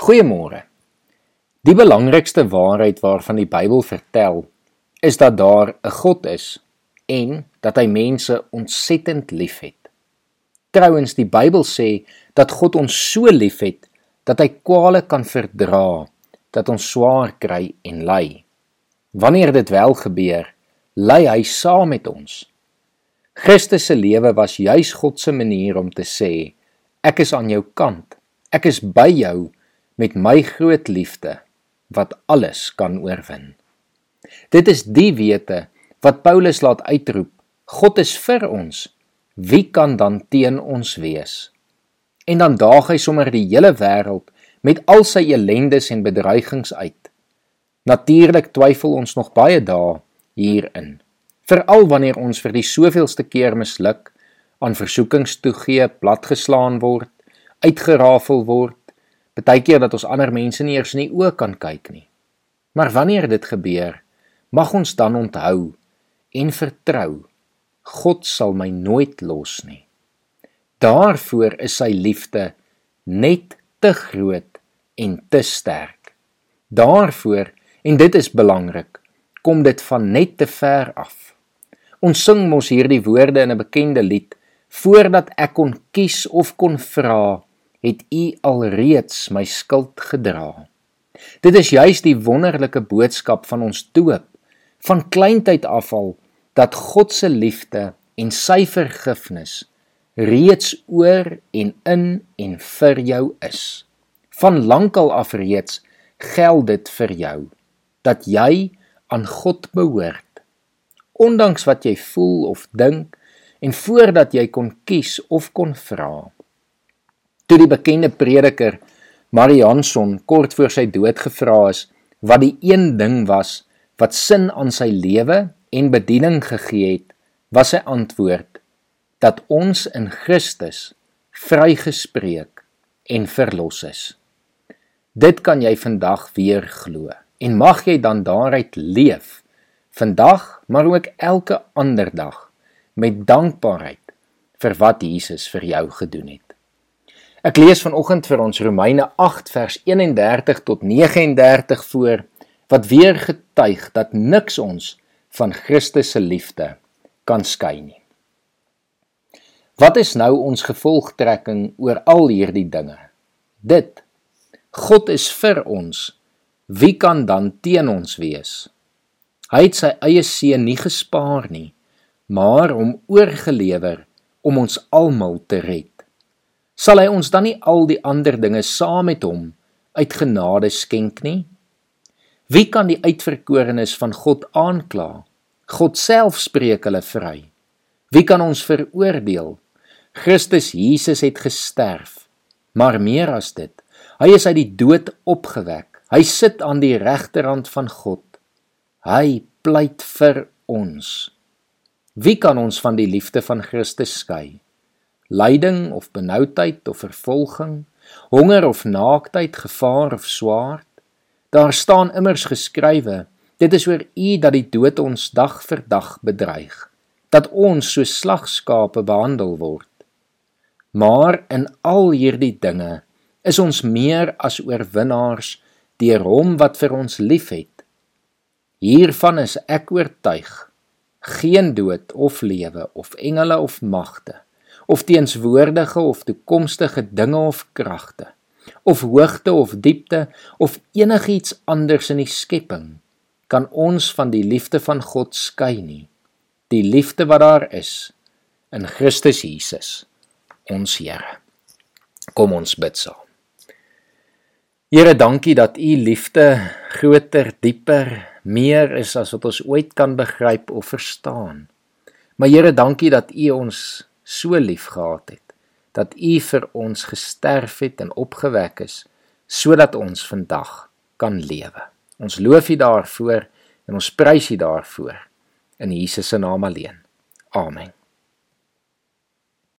Goeiemôre. Die belangrikste waarheid waarvan die Bybel vertel, is dat daar 'n God is en dat hy mense ontsettend liefhet. Trouwens, die Bybel sê dat God ons so liefhet dat hy kwale kan verdra, dat ons swaar kry en ly. Wanneer dit wel gebeur, ly hy saam met ons. Christus se lewe was juis God se manier om te sê, ek is aan jou kant. Ek is by jou met my groot liefde wat alles kan oorwin. Dit is die wete wat Paulus laat uitroep: God is vir ons. Wie kan dan teen ons wees? En dan daag hy sommer die hele wêreld met al sy ellendes en bedreigings uit. Natuurlik twyfel ons nog baie dae hierin. Veral wanneer ons vir die soveelste keer misluk, aan versoekings toegee, platgeslaan word, uitgerafel word, Partykeer dat ons ander mense nie eers in die oë kan kyk nie. Maar wanneer dit gebeur, mag ons dan onthou en vertrou. God sal my nooit los nie. Daarvoor is sy liefde net te groot en te sterk. Daarvoor en dit is belangrik, kom dit van net te ver af. Ons sing mos hierdie woorde in 'n bekende lied voordat ek kon kies of kon vra het u alreeds my skuld gedra. Dit is juis die wonderlike boodskap van ons doop, van kleintyd af al dat God se liefde en sy vergifnis reeds oor en in en vir jou is. Van lankal af reeds geld dit vir jou dat jy aan God behoort. Ondanks wat jy voel of dink en voordat jy kon kies of kon vra. Toe die bekende prediker Marianson kort voor sy dood gevra is wat die een ding was wat sin aan sy lewe en bediening gegee het, was sy antwoord dat ons in Christus vrygespreek en verlos is. Dit kan jy vandag weer glo en mag jy dan daaruit leef vandag maar ook elke ander dag met dankbaarheid vir wat Jesus vir jou gedoen het. Ek lees vanoggend vir ons Romeine 8 vers 31 tot 39 voor wat weer getuig dat niks ons van Christus se liefde kan skei nie. Wat is nou ons gevolgtrekking oor al hierdie dinge? Dit God is vir ons. Wie kan dan teen ons wees? Hy het sy eie seun nie gespaar nie, maar hom oorgelewer om ons almal te red sal hy ons dan nie al die ander dinge saam met hom uit genade skenk nie? Wie kan die uitverkorenes van God aankla? God self spreek hulle vry. Wie kan ons veroordeel? Christus Jesus het gesterf, maar meer as dit, hy is uit die dood opgewek. Hy sit aan die regterhand van God. Hy pleit vir ons. Wie kan ons van die liefde van Christus skei? Lyding of benoudheid of vervolging, honger of naaktheid, gevaar of swaard. Daar staan immers geskrywe: Dit is oor U dat die dood ons dag vir dag bedreig, dat ons so slagskape behandel word. Maar in al hierdie dinge is ons meer as oorwinnaars deur Hom wat vir ons liefhet. Hiervan is ek oortuig: geen dood of lewe of engele of magte of teenswoordige of toekomstige dinge of kragte of hoogte of diepte of enigiets anders in die skepping kan ons van die liefde van God skei nie. Die liefde wat daar is in Christus Jesus ons Here. Kom ons bid saam. Here dankie dat u liefde groter dieper meer is as wat ons ooit kan begryp of verstaan. Maar Here dankie dat u ons so lief gehad het dat u vir ons gesterf het en opgewek is sodat ons vandag kan lewe. Ons loof u daarvoor en ons prys u daarvoor in Jesus se naam alleen. Amen.